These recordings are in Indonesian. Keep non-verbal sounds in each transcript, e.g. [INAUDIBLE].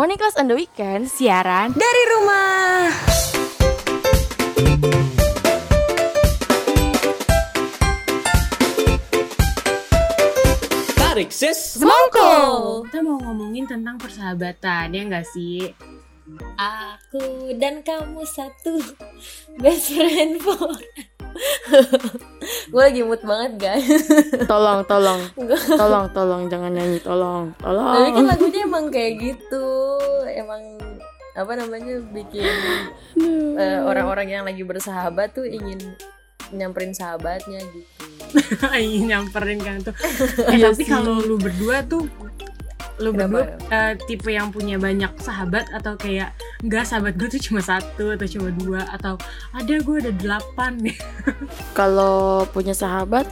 Morning Class on the Weekend siaran dari rumah. Tarik sis Semongko. Kita mau ngomongin tentang persahabatan ya nggak sih? Aku dan kamu satu best friend for. [LAUGHS] gue lagi mood banget guys. [LAUGHS] Tolong, tolong, tolong, tolong jangan nyanyi, tolong, tolong. Tapi kan lagunya emang kayak gitu, emang apa namanya bikin eh, orang-orang yang lagi bersahabat tuh ingin nyamperin sahabatnya gitu. [LAUGHS] Ingin nyamperin kan tuh. Eh, Iya tapi kalau lu berdua tuh lu Kenapa? berdua eh, tipe yang punya banyak sahabat atau kayak enggak sahabat gue tuh cuma satu atau cuma dua atau ada gue ada delapan nih [LAUGHS] Kalau punya sahabat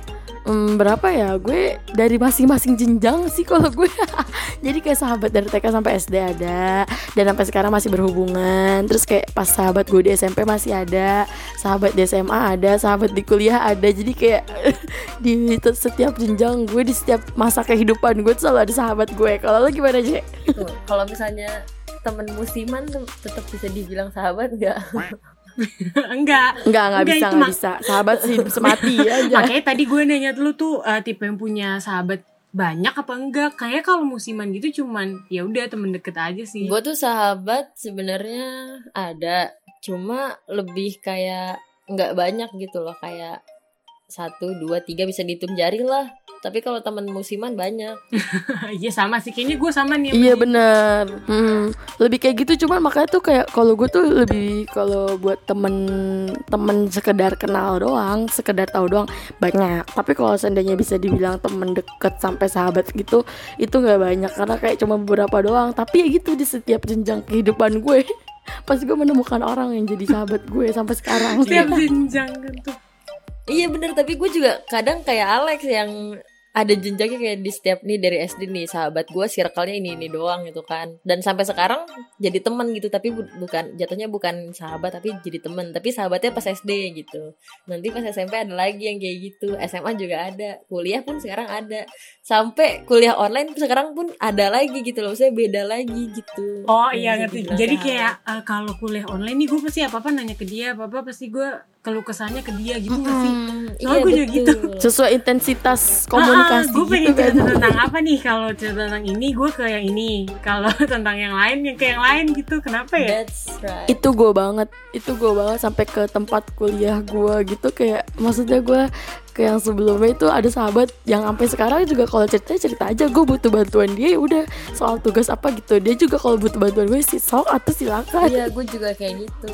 hmm, berapa ya? Gue dari masing-masing jenjang sih kalau gue. [LAUGHS] Jadi kayak sahabat dari TK sampai SD ada dan sampai sekarang masih berhubungan. Terus kayak pas sahabat gue di SMP masih ada, sahabat di SMA ada, sahabat di kuliah ada. Jadi kayak [LAUGHS] di setiap jenjang gue di setiap masa kehidupan gue tuh selalu ada sahabat gue. Kalau lo gimana, Cek? Tuh, kalau misalnya temen musiman tuh tetap bisa dibilang sahabat nggak? [LAUGHS] enggak Enggak, enggak Enggak, bisa, enggak bisa. Sahabat sih semati [LAUGHS] aja. makanya tadi gue nanya lu tuh eh, tipe yang punya sahabat banyak apa enggak kayak kalau musiman gitu cuman ya udah temen deket aja sih Gue tuh sahabat sebenarnya ada, cuma lebih kayak nggak banyak gitu loh, kayak satu, dua, tiga bisa dihitung jari lah. Tapi kalau temen musiman banyak. [LAUGHS] iya sama sih kayaknya gue sama nih Iya dia. bener Hmm, Lebih kayak gitu cuman makanya tuh kayak kalau gue tuh lebih kalau buat temen temen sekedar kenal doang, sekedar tahu doang banyak. Tapi kalau seandainya bisa dibilang temen deket sampai sahabat gitu, itu nggak banyak karena kayak cuma beberapa doang. Tapi ya gitu di setiap jenjang kehidupan gue, [LAUGHS] pas gue menemukan orang yang jadi sahabat gue sampai sekarang. setiap jenjang kan tuh Iya bener, tapi gue juga kadang kayak Alex yang ada jenjangnya kayak di setiap nih dari SD nih sahabat gue circle-nya ini ini doang gitu kan. Dan sampai sekarang jadi teman gitu tapi bu- bukan jatuhnya bukan sahabat tapi jadi temen. Tapi sahabatnya pas SD gitu. Nanti pas SMP ada lagi yang kayak gitu. SMA juga ada kuliah pun sekarang ada. Sampai kuliah online sekarang pun ada lagi gitu loh saya beda lagi gitu. Oh iya ngerti. Jadi kayak eh, kalau kuliah online nih gue pasti apa apa nanya ke dia, apa apa pasti gue keluh kesahnya ke dia gitu nggak sih? Soalnya gue juga gitu. Sesuai intensitas Ah, komunikasi gue pengen gitu kan. cerita [LAUGHS] tentang apa nih? Kalau cerita tentang ini gue ke yang ini, kalau [LAUGHS] tentang yang lain yang ke yang lain gitu. Kenapa ya? that's right itu gue banget itu gue banget sampai ke tempat kuliah gue gitu kayak maksudnya gue ke yang sebelumnya itu ada sahabat yang sampai sekarang juga kalau cerita cerita aja gue butuh bantuan dia ya udah soal tugas apa gitu dia juga kalau butuh bantuan gue sih sok atau silakan Iya, gue juga kayak gitu.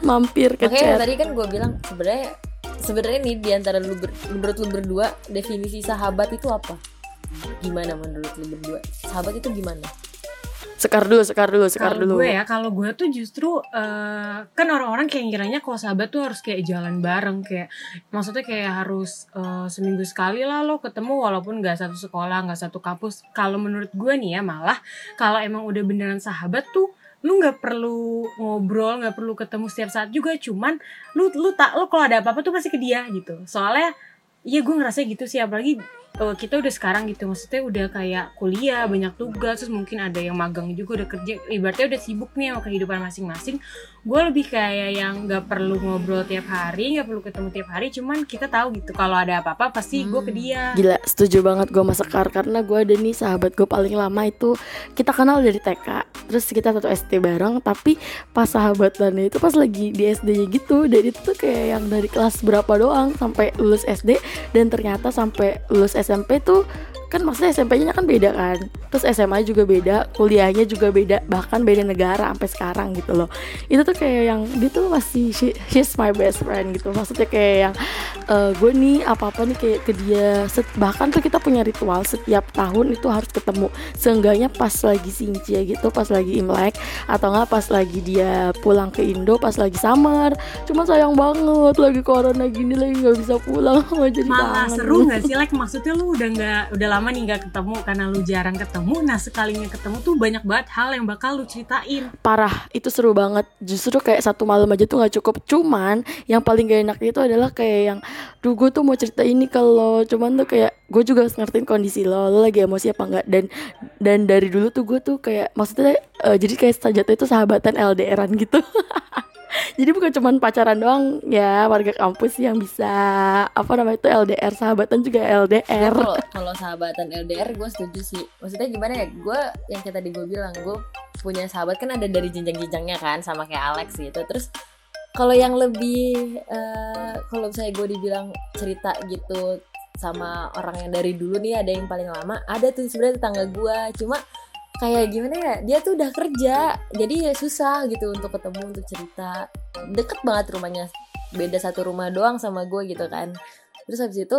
mampir ke Makanya chat tadi kan gue bilang sebenarnya sebenarnya nih di antara lu ber- menurut lu berdua definisi sahabat itu apa? Gimana menurut lu berdua? Sahabat itu gimana? Sekar dulu sekar dulu sekar Kalau dulu. gue ya, kalau gue tuh justru eh, kan orang-orang kayak ngiranya kalau sahabat tuh harus kayak jalan bareng kayak maksudnya kayak harus eh, seminggu sekali lah lo ketemu walaupun nggak satu sekolah nggak satu kampus. Kalau menurut gue nih ya malah kalau emang udah beneran sahabat tuh lu nggak perlu ngobrol nggak perlu ketemu setiap saat juga. Cuman lu lu tak lu kalau ada apa-apa tuh pasti ke dia gitu. Soalnya Iya gue ngerasa gitu sih apalagi eh, kita udah sekarang gitu maksudnya udah kayak kuliah banyak tugas terus mungkin ada yang magang juga udah kerja ibaratnya udah sibuk nih sama kehidupan masing-masing. Gue lebih kayak yang nggak perlu ngobrol tiap hari nggak perlu ketemu tiap hari cuman kita tahu gitu kalau ada apa-apa pasti gue ke dia. Gila, setuju banget gue sama Sekar karena gue ada nih sahabat gue paling lama itu kita kenal dari TK, terus kita satu SD bareng, tapi pas sahabatannya itu pas lagi di SD gitu, dan itu tuh kayak yang dari kelas berapa doang sampai lulus SD dan ternyata sampai lulus SMP tuh kan maksudnya SMP-nya kan beda kan, terus SMA juga beda, kuliahnya juga beda, bahkan beda negara sampai sekarang gitu loh. Itu tuh kayak yang dia tuh masih she- she's my best friend gitu, maksudnya kayak yang gue nih apa apa nih kayak ke dia set- bahkan tuh kita punya ritual setiap tahun itu harus ketemu. Seenggaknya pas lagi Sincia gitu pas lagi Imlek atau nggak pas lagi dia pulang ke Indo pas lagi summer. Cuma sayang banget lagi corona gini lagi nggak bisa pulang [LAUGHS] jadi malah kangen. seru nggak sih like maksudnya lu udah nggak udah lama lama nih nggak ketemu karena lu jarang ketemu. Nah sekalinya ketemu tuh banyak banget hal yang bakal lu ceritain. Parah itu seru banget. Justru kayak satu malam aja tuh nggak cukup. Cuman yang paling gak enak itu adalah kayak yang duh gue tuh mau cerita ini kalau cuman tuh kayak gue juga ngertiin kondisi lo lo lagi emosi apa enggak. Dan dan dari dulu tuh gue tuh kayak maksudnya eh, jadi kayak sejatinya itu sahabatan LDRan gitu [LAUGHS] [LAUGHS] jadi bukan cuman pacaran doang ya warga kampus yang bisa apa namanya itu LDR sahabatan juga LDR kalau [LAUGHS] kalau sahabatan LDR gue setuju sih. Maksudnya gimana ya gue yang kayak tadi gue bilang gue punya sahabat kan ada dari jenjang-jenjangnya kan sama kayak Alex gitu. Terus kalau yang lebih eh, kalau misalnya gue dibilang cerita gitu sama orang yang dari dulu nih ada yang paling lama ada tuh sebenarnya tetangga gue cuma kayak gimana ya dia tuh udah kerja jadi ya susah gitu untuk ketemu untuk cerita. Deket banget rumahnya beda satu rumah doang sama gue gitu kan. Terus habis itu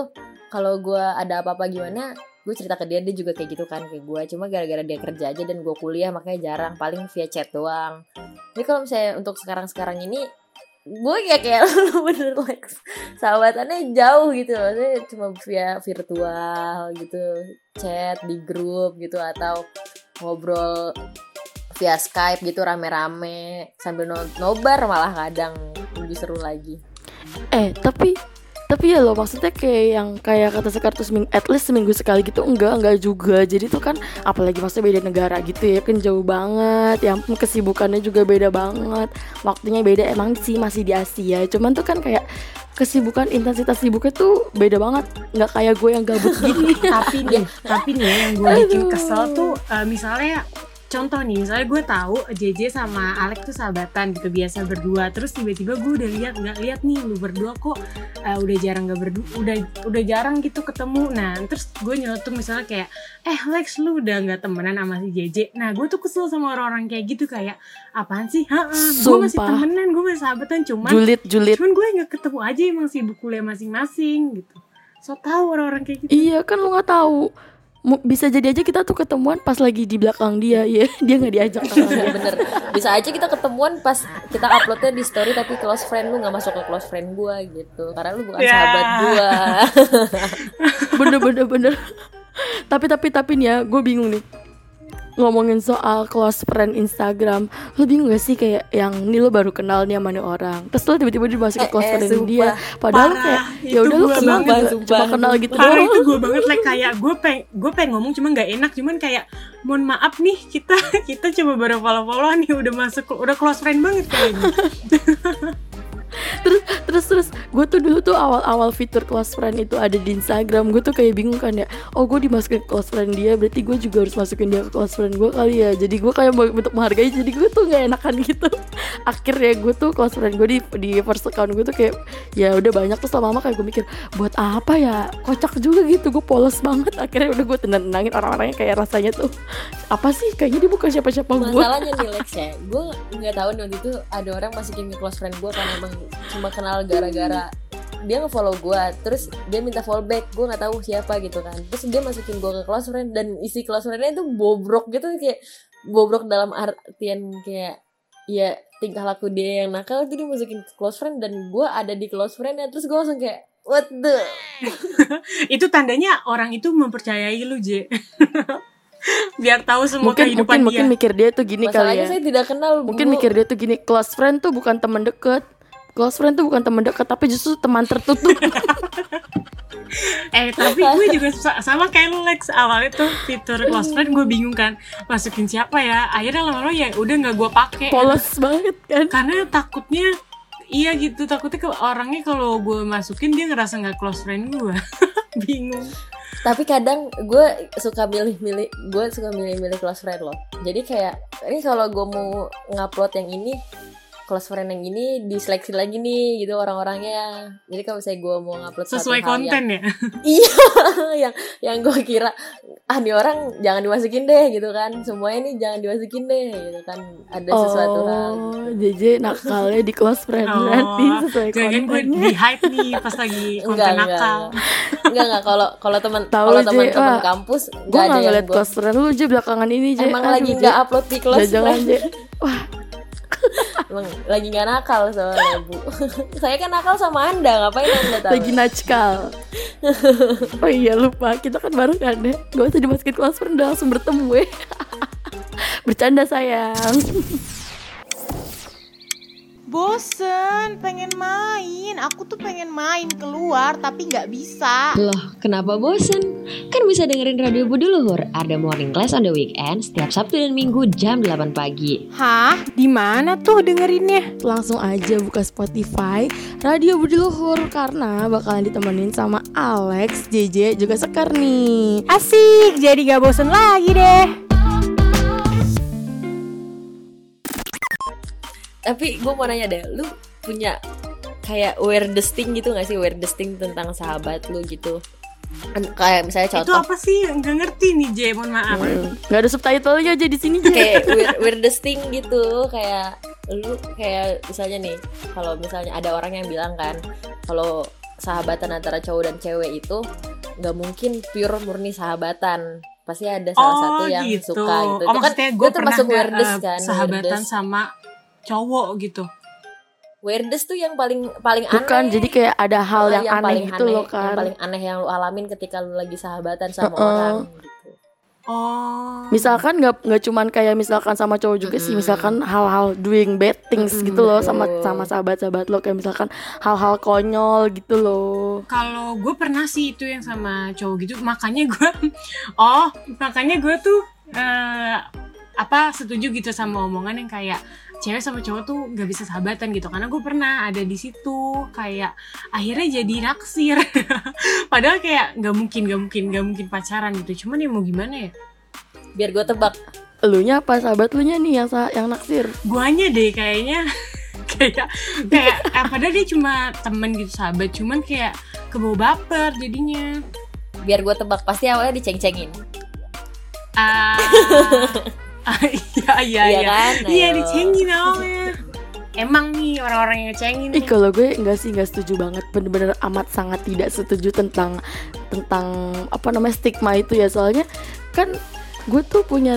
kalau gue ada apa-apa gimana gue cerita ke dia dia juga kayak gitu kan kayak gue cuma gara-gara dia kerja aja dan gue kuliah makanya jarang paling via chat doang. Jadi kalau misalnya untuk sekarang-sekarang ini gue ya kayak [LAUGHS] bener Lex sahabatannya jauh gitu. Maksudnya cuma via virtual gitu chat di grup gitu atau ngobrol via Skype gitu rame-rame sambil no- nobar malah kadang lebih seru lagi. Eh tapi tapi ya loh maksudnya kayak yang kayak kata Sekar tuh seming, at least seminggu sekali gitu enggak enggak juga. Jadi tuh kan apalagi maksudnya beda negara gitu ya kan jauh banget. Ya kesibukannya juga beda banget. Waktunya beda emang sih masih di Asia. Cuman tuh kan kayak kesibukan intensitas sibuknya tuh beda banget. Nggak kayak gue yang gabut [LAUGHS] gini. Tapi nih tapi nih ya, yang gue bikin kesel tuh eh, misalnya contoh nih misalnya gue tahu JJ sama Alex tuh sahabatan gitu biasa berdua. Terus tiba-tiba gue udah lihat nggak lihat nih lu berdua kok eh, udah jarang nggak berdua udah udah jarang gitu ketemu. Nah terus gue nyeletuk misalnya kayak eh Lex lu udah nggak temenan sama si JJ nah gue tuh kesel sama orang-orang kayak gitu kayak apaan sih? Gue masih temenan gue masih sahabatan cuman julid julid. cuman gue nggak ketemu aja emang sibuk kuliah masing-masing gitu. So tau orang-orang kayak gitu. Iya kan lu nggak tahu bisa jadi aja kita tuh ketemuan pas lagi di belakang dia ya [LAUGHS] dia nggak diajak sama dia. bener. Bisa aja kita ketemuan pas kita uploadnya di story tapi close friend lu nggak masuk ke close friend gue gitu. Karena lu bukan Ya. sahabat gue [LAUGHS] bener bener bener. Tapi tapi tapi nih ya gue bingung nih ngomongin soal close friend Instagram lo bingung gak sih kayak yang ini lo baru kenal nih sama nih orang? Terus lo tiba-tiba dimasukin Eh, close eh, friend sumpah. dia. Padahal Parah, kayak ya udah lo kenal banget, gitu, sumpah. cuma kenal gitu Parah doang. itu gue banget like kayak gue peng gue pengen ngomong cuma nggak enak. Cuman kayak mohon maaf nih kita [LAUGHS] kita coba baru follow follow nih udah masuk udah close friend banget kayaknya [LAUGHS] terus terus terus. Gue tuh dulu tuh awal-awal fitur close friend itu ada di Instagram. Gue tuh kayak bingung kan ya. Oh gue dimasukin ke close friend dia berarti gue juga harus masukin dia ke close friend gue kali ya. Jadi gue kayak untuk menghargai jadi gue tuh nggak enakan gitu. [LAUGHS] Akhirnya gue tuh close friend gue di di first account gue tuh kayak ya udah banyak. Terus lama-lama kayak gue mikir buat apa ya? Kocak juga gitu gue polos banget. Akhirnya udah gue tenang-tenangin orang-orangnya kayak rasanya tuh apa sih? Kayaknya dia bukan siapa-siapa gue masalahnya nih Lex ya. Gue nggak tahu waktu itu ada orang masukin ke close friend gue kan emang cuma kenal gara-gara dia nge-follow gue terus dia minta follow back gue nggak tahu siapa gitu kan. Terus dia masukin gue ke close friend dan isi close friendnya itu bobrok gitu kayak bobrok dalam artian kayak ya tingkah laku dia yang nakal itu dia masukin ke close friend dan gue ada di close friendnya. Terus gue langsung kayak what the? [LAUGHS] Itu tandanya orang itu mempercayai lu J. [LAUGHS] Biar tahu semua mungkin kehidupan mungkin dia. mungkin mikir dia tuh gini kali masalahnya ya saya tidak kenal mungkin Bu. mikir dia tuh gini. Close friend tuh bukan teman deket close friend tuh bukan teman dekat tapi justru teman tertutup. [LAUGHS] Eh tapi gue juga sa- sama kayak Lex awalnya tuh fitur close friend gue bingung kan masukin siapa ya? Akhirnya lama-lama ya udah nggak gue pakai. Polos banget kan. Karena takutnya iya gitu takutnya ke orangnya kalau gue masukin dia ngerasa nggak close friend gue. [LAUGHS] Bingung. Tapi kadang gue suka milih-milih gue suka milih-milih close friend loh. Jadi kayak ini kalau gue mau ngupload yang ini close friend yang ini diseleksi lagi nih gitu orang-orangnya. Jadi kalau misalnya gue mau ngupload sesuai konten ya? Yang, [LAUGHS] iya yang yang gue kira ah nih orang jangan dimasukin deh gitu kan. Semuanya nih jangan dimasukin deh gitu kan. Ada sesuatu hal. Oh JJ nakalnya di close friend Oh, berarti sesuai jangan gue di hype nih pas lagi [LAUGHS] konten enggak enggak. nakal. Enggak enggak. Enggak kalau kalau teman Tahu, kalau teman-teman kampus gue enggak gak ada yang ngeliat gue close friend lu aja belakangan ini J. Emang Aduh, lagi nggak upload di close jangan friend. Wah lagi nggak nakal soalnya bu [LAUGHS] saya kan nakal sama anda ngapain anda tahu? Lagi najkal [LAUGHS] oh iya lupa. Kita kan bareng kan ya? Gak usah dimasukin kelas udah langsung bertemu ya. [LAUGHS] Bercanda sayang Bosen, pengen main. Aku tuh pengen main keluar tapi nggak bisa. Loh, kenapa bosen? Kan bisa dengerin Radio Budi Luhur, ada morning class on the weekend setiap Sabtu dan Minggu jam 8 pagi. Hah? Di mana tuh dengerinnya? langsung aja buka Spotify Radio Budi Luhur karena bakalan ditemenin sama Alex, JJ juga Sekar nih. Asik, jadi gak bosen lagi deh. Tapi gue mau nanya deh lu punya kayak weirdest thing gitu gak sih weirdest thing tentang sahabat lu gitu Kan kayak misalnya Itu contoh apa sih? Nggak ngerti nih J, mohon maaf. Hmm, Gak ada subtitlenya aja di sini. kayak weird, weirdest thing gitu kayak lu kayak misalnya nih kalau misalnya ada orang yang bilang kan kalau sahabatan antara cowok dan cewek itu nggak mungkin pure murni sahabatan pasti ada salah satu yang suka gitu Oh itu kan gue itu pernah termasuk nggak, weirdest eh, kan sahabatan weirdest. sama cowok gitu. weirdest tuh yang paling paling aneh Bukan, jadi kayak ada hal yang, aneh paling gitu loh yang kan. paling aneh yang lu alamin ketika lu lagi sahabatan sama Heeh. orang gitu. Oh. Misalkan nggak nggak cuman kayak misalkan sama cowok juga sih, misalkan hal-hal doing bad things gitu loh sama sama sahabat-sahabat lo kayak misalkan hal-hal konyol gitu loh. Kalau gue pernah sih itu yang sama cowok gitu, makanya gue, [LAUGHS] oh, makanya gue tuh eh, apa setuju gitu sama omongan yang kayak cewek sama cowok tuh nggak bisa sahabatan gitu, karena gue pernah ada di situ kayak akhirnya jadi naksir, [LAUGHS] padahal kayak nggak mungkin, nggak mungkin, nggak mungkin pacaran gitu, cuman ya mau gimana ya? biar gue tebak. Elunya apa? Sahabat lu nya nih yang sa- yang naksir? Guanya deh kayaknya. [LAUGHS] Kayak kayak eh, padahal dia cuma temen gitu sahabat, cuman kayak kebawa baper jadinya. biar gue tebak. Pasti awalnya diceng-cengin. Ah, [LAUGHS] iya iya Iya iya. kan? Iya dicengin awalnya. Emang nih orang-orang yang cengin Ih nih. kalau gue enggak sih enggak setuju banget bener-bener amat sangat tidak setuju tentang tentang apa namanya stigma itu ya soalnya kan gue tuh punya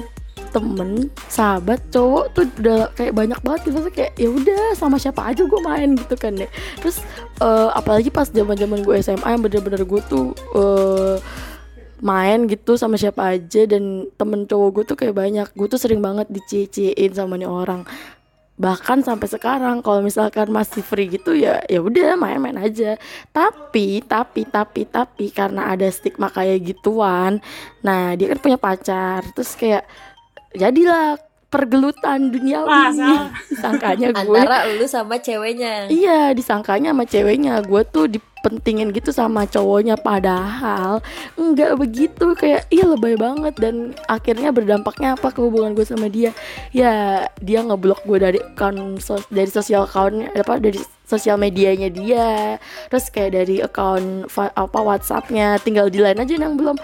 temen sahabat cowok tuh udah kayak banyak banget gitu Maksudnya kayak ya udah sama siapa aja gue main gitu kan deh terus eh, apalagi pas zaman zaman gue SMA yang bener-bener gue tuh eh, main gitu sama siapa aja dan temen cowok gue tuh kayak banyak. Gue tuh sering banget dicie-ciein sama nih orang. Bahkan sampai sekarang kalau misalkan masih free gitu ya ya udah main-main aja. Tapi tapi tapi tapi karena ada stigma kayak gituan nah dia kan punya pacar. Terus kayak jadilah pergelutan dunia Wah, ini. salah. [LAUGHS] disangkanya gue. Antara lu sama ceweknya. Iya disangkanya sama ceweknya. Gue tuh dipentingin gitu sama cowoknya. Padahal Enggak begitu. Kayak iya lebay banget. Dan akhirnya berdampaknya apa ke hubungan gue sama dia? Ya dia ngeblok gue dari account sos- Dari sosial accountnya apa Dari sosial medianya dia. Terus kayak dari account apa Whatsappnya. Tinggal di line aja yang belum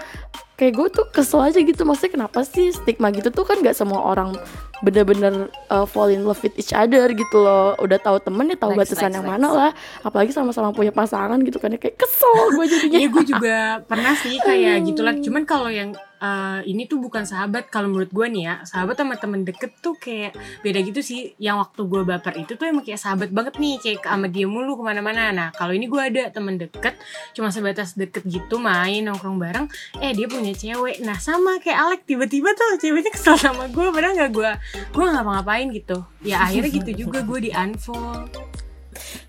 Kayak gue tuh kesel aja gitu. Maksudnya kenapa sih stigma gitu tuh kan gak semua orang bener-bener uh, fall in love with each other gitu loh. Udah tahu temen ya tahu Next, batasan next, yang next. mana lah. Apalagi sama-sama punya pasangan gitu kan ya. Kayak kesel gue jadinya. Iya gue juga pernah sih kayak gitulah. Cuman kalau yang eh, ini tuh bukan sahabat kalau menurut gue nih ya sahabat sama temen deket tuh kayak beda gitu sih. Yang waktu gue baper itu tuh emang kayak sahabat banget nih kayak sama dia mulu ke mana-mana. Nah kalau ini gue ada temen deket cuma sebatas deket gitu main nongkrong bareng. Eh dia punya cewek. Nah sama kayak Alek tiba-tiba tuh ceweknya kesel sama gue padahal nggak gue gue nggak ngapa-ngapain gitu. Ya akhirnya gitu juga gue di unfollow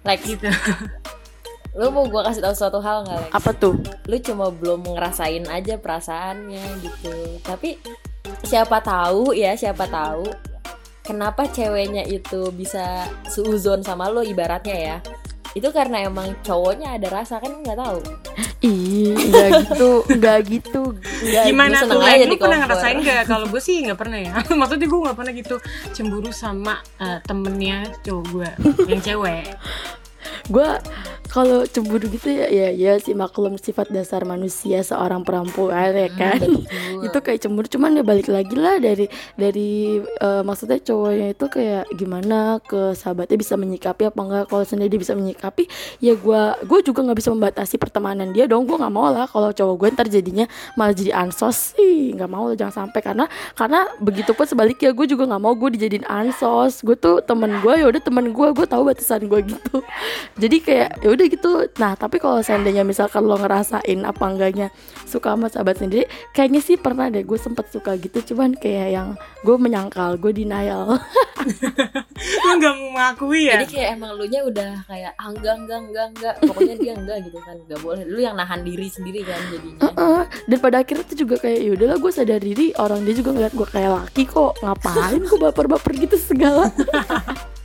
like gitu. [LAUGHS] lu mau gua kasih tahu suatu hal nggak Lex? apa tuh? Lu cuma belum ngerasain aja perasaannya gitu. Tapi siapa tahu ya siapa tahu kenapa ceweknya itu bisa seuzon sama lo ibaratnya ya. Itu karena emang cowoknya ada rasa kan nggak tahu. Ih nggak gitu nggak gitu. Nggak, Gimana gue tuh aja Lu pernah kompor. ngerasain gak? Kalau gue sih gak pernah ya? [LAUGHS] Maksudnya gue gak pernah gitu Cemburu sama eh, temennya cowok gue Yang cewek. Gue kalau cemburu gitu ya ya ya sih maklum sifat dasar manusia seorang perempuan ya kan? Betul. itu kayak cemburu cuman ya balik lagi lah dari dari eh, maksudnya cowoknya itu kayak gimana ke sahabatnya bisa menyikapi apa enggak. Kalau sendiri dia bisa menyikapi ya gua gue juga nggak bisa membatasi pertemanan dia dong. Gue nggak mau lah kalau cowok gue ntar jadinya malah jadi ansos. Sih nggak mau jangan sampai. Karena karena begitu pun sebaliknya gue juga nggak mau gue dijadiin ansos. Gue tuh temen gue ya udah temen gue gue tahu batasan gue gitu. Jadi kayak ya udah gitu. Nah tapi kalau seandainya misalkan lo ngerasain apa enggaknya suka sama sahabat sendiri kayaknya sih pernah deh gue sempet suka gitu. Cuman kayak yang gue menyangkal gue denial. [LAUGHS] Lu nggak mau mengakui ya? Jadi kayak emang lu nya udah kayak ah, enggak enggak enggak enggak. Pokoknya dia enggak gitu kan enggak boleh. Lu yang nahan diri sendiri kan jadinya. Heeh. dan pada akhirnya tuh juga kayak ya udahlah gue sadar diri. Orang dia juga ngeliat gue kayak laki kok. Ngapain gue baper-baper gitu segala [LAUGHS]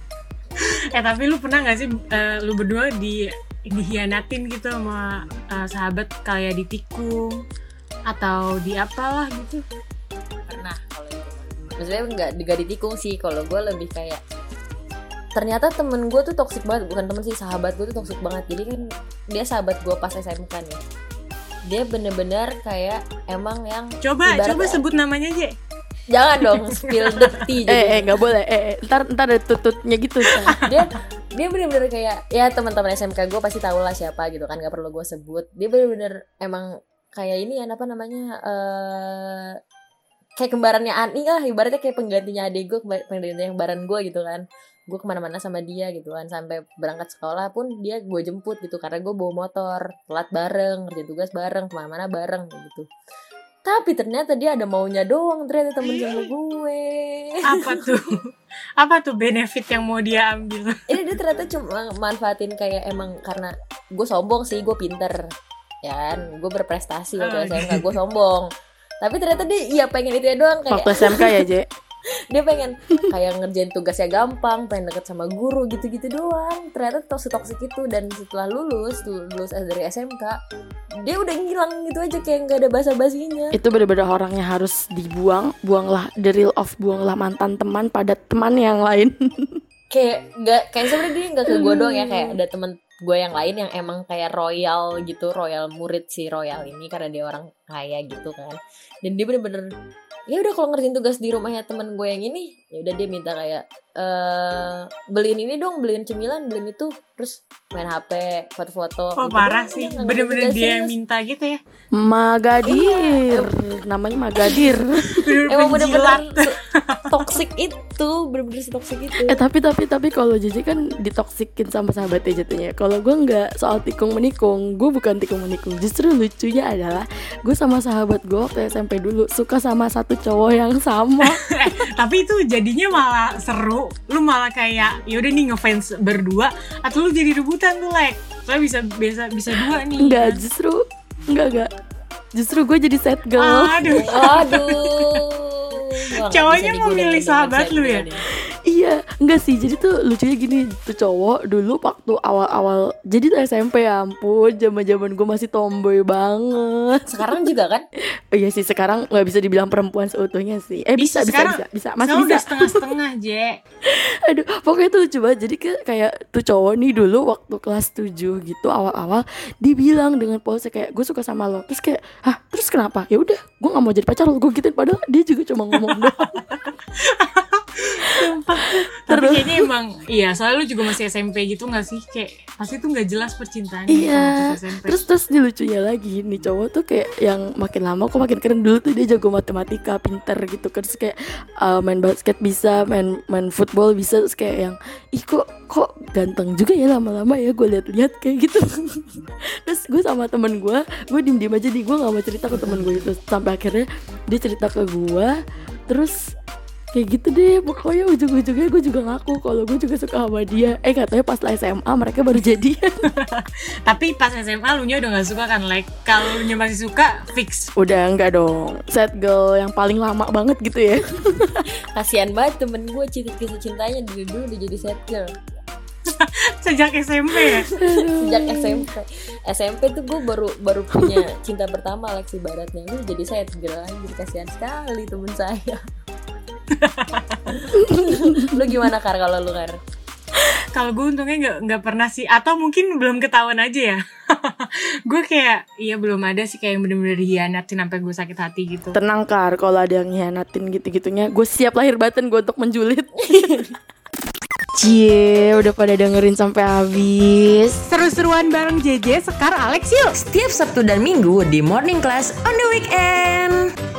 eh tapi lu pernah nggak sih eh, lu berdua di dihianatin gitu sama eh, sahabat kayak ditikung atau di apalah gitu? Pernah kalau itu. Maksudnya enggak enggak ditikung sih. Kalau gue lebih kayak ternyata temen gue tuh toxic banget. Bukan temen sih sahabat gue tuh toxic banget. Jadi kan dia sahabat gue pas SMK nih. Dia bener-bener kayak emang yang coba coba sebut namanya aja jangan dong spill [LAUGHS] the tea eh eh nggak boleh. Eh, eh ntar ntar ada tututnya gitu. Dia dia bener-bener kayak ya teman-teman SMK gue pasti tahu lah siapa gitu kan nggak perlu gue sebut. Dia bener-bener emang kayak ini ya apa namanya eh kayak kembarannya Ani lah ibaratnya kayak penggantinya adik gue penggantinya kembaran gue gitu kan. Gue ke mana-mana sama dia gitu kan sampai berangkat sekolah pun dia gue jemput gitu karena gue bawa motor telat bareng kerja tugas bareng ke mana-mana bareng gitu tapi ternyata dia ada maunya doang ternyata temen sama [GASPS] gue. Apa tuh? Apa tuh benefit yang mau dia ambil? [LAUGHS] Ini dia ternyata cuma manfaatin kayak emang karena gue sombong sih gue pinter ya kan? Gue berprestasi waktu Oh, SMK gue sombong. Tapi ternyata dia iya pengen itu ya doang kayak waktu SMK ya [LAUGHS] Je dia pengen kayak ngerjain tugasnya gampang pengen deket sama guru gitu-gitu doang. Ternyata toxic toxic itu. Dan setelah lulus lulus dari SMK dia udah ngilang gitu aja kayak nggak ada basa basinya itu bener-bener orangnya harus dibuang buanglah the real of buanglah mantan teman pada teman yang lain. [LAUGHS] Kayak nggak kayak sebenarnya dia nggak ke gue doang ya kayak ada temen gue yang lain yang emang kayak royal gitu royal murid si royal ini karena dia orang kaya gitu kan. Dan dia bener-bener ya udah kalau ngerjain tugas di rumahnya temen gue yang ini ya udah dia minta kayak eh beliin ini dong beliin cemilan beliin itu. Terus main hp foto-foto. Oh gitu parah sih. bener-bener dia yang minta gitu ya? Magadir. Namanya Magadir. Emang bener-bener toxic itu. Bener-bener toxic itu. Eh tapi tapi tapi kalau Jeje kan ditoksikin sama sahabatnya jatuhnya. Kalau gue nggak soal tikung menikung, gue bukan tikung menikung. Justru lucunya adalah gue sama sahabat gue waktu SMP dulu suka sama satu cowok yang sama. [LAUGHS] tapi itu jadinya malah seru lu malah kayak yaudah nih ngefans berdua atau lu jadi rebutan tuh like soalnya bisa bisa bisa dua nih Enggak justru enggak enggak. Justru gue jadi sad girl. aduh [LAUGHS] Aduh. Cowoknya mau milih sahabat lu ya? Iya, enggak sih. Jadi tuh lucunya gini, tuh cowok dulu waktu awal-awal jadi tuh SMP ya ampun, zaman-zaman gue masih tomboy banget. Sekarang juga kan? [LAUGHS] Oh iya sih sekarang nggak bisa dibilang perempuan seutuhnya sih. Eh bisa Bisa, bisa sekarang- bisa, bisa. masih Soalnya bisa. setengah-setengah Je [LAUGHS] Aduh, pokoknya tuh lucu banget. Jadi ke- kayak tuh cowok nih dulu waktu kelas 7 gitu awal-awal dibilang dengan pose kayak gue suka sama lo. Terus kayak, "Hah, terus kenapa?" Ya udah, gue nggak mau jadi pacar lo. Gue gituin padahal dia juga cuma ngomong doang. [LAUGHS] Tapi kayaknya emang Iya soalnya lu juga masih SMP gitu gak sih? Kayak pasti tuh gak jelas percintaan Iya. SMP Terus terus nih lucunya lagi nih cowok tuh kayak yang makin lama kok makin keren. Dulu tuh dia jago matematika, pinter gitu kan. Terus kayak uh, main basket bisa, main main football bisa. Terus kayak yang ih kok kok ganteng juga ya lama-lama ya gue lihat-lihat kayak gitu. [LAUGHS] terus gue sama temen gue, gue diem-diem aja di gue nggak mau cerita ke temen gue itu. Sampai akhirnya dia cerita ke gue, terus kayak gitu deh pokoknya ujung-ujungnya gue juga ngaku kalau gue juga suka sama dia eh katanya pas lah SMA mereka baru jadian [LAUGHS] Tapi pas SMA lu nya udah gak suka kan Like kalau lu nya masih suka Fix Udah enggak dong Sad girl yang paling lama banget gitu ya [LAUGHS] Kasian banget temen gue cinta kisah cintanya dari dulu udah jadi sad girl. [LAUGHS] Sejak SMP ya Sejak SMP. SMP tuh gue baru baru punya cinta pertama Alex ibaratnya. Gue jadi sad girl anjir kasihan sekali temen saya. [LAUGHS] lu gimana Kar kalau lu Kar? kalau gue untungnya nggak nggak pernah sih atau mungkin belum ketahuan aja ya [LAUGHS] gue kayak iya belum ada sih kayak yang bener-bener hianatin sampai gue sakit hati gitu Tenang Kar, kalau ada yang hianatin gitu-gitunya, gue siap lahir batin gue untuk menjulit. [LAUGHS] Cie, udah pada dengerin sampai habis. Seru-seruan bareng JJ, Sekar, Alex yuk. Setiap Sabtu dan Minggu di Morning Class on the Weekend.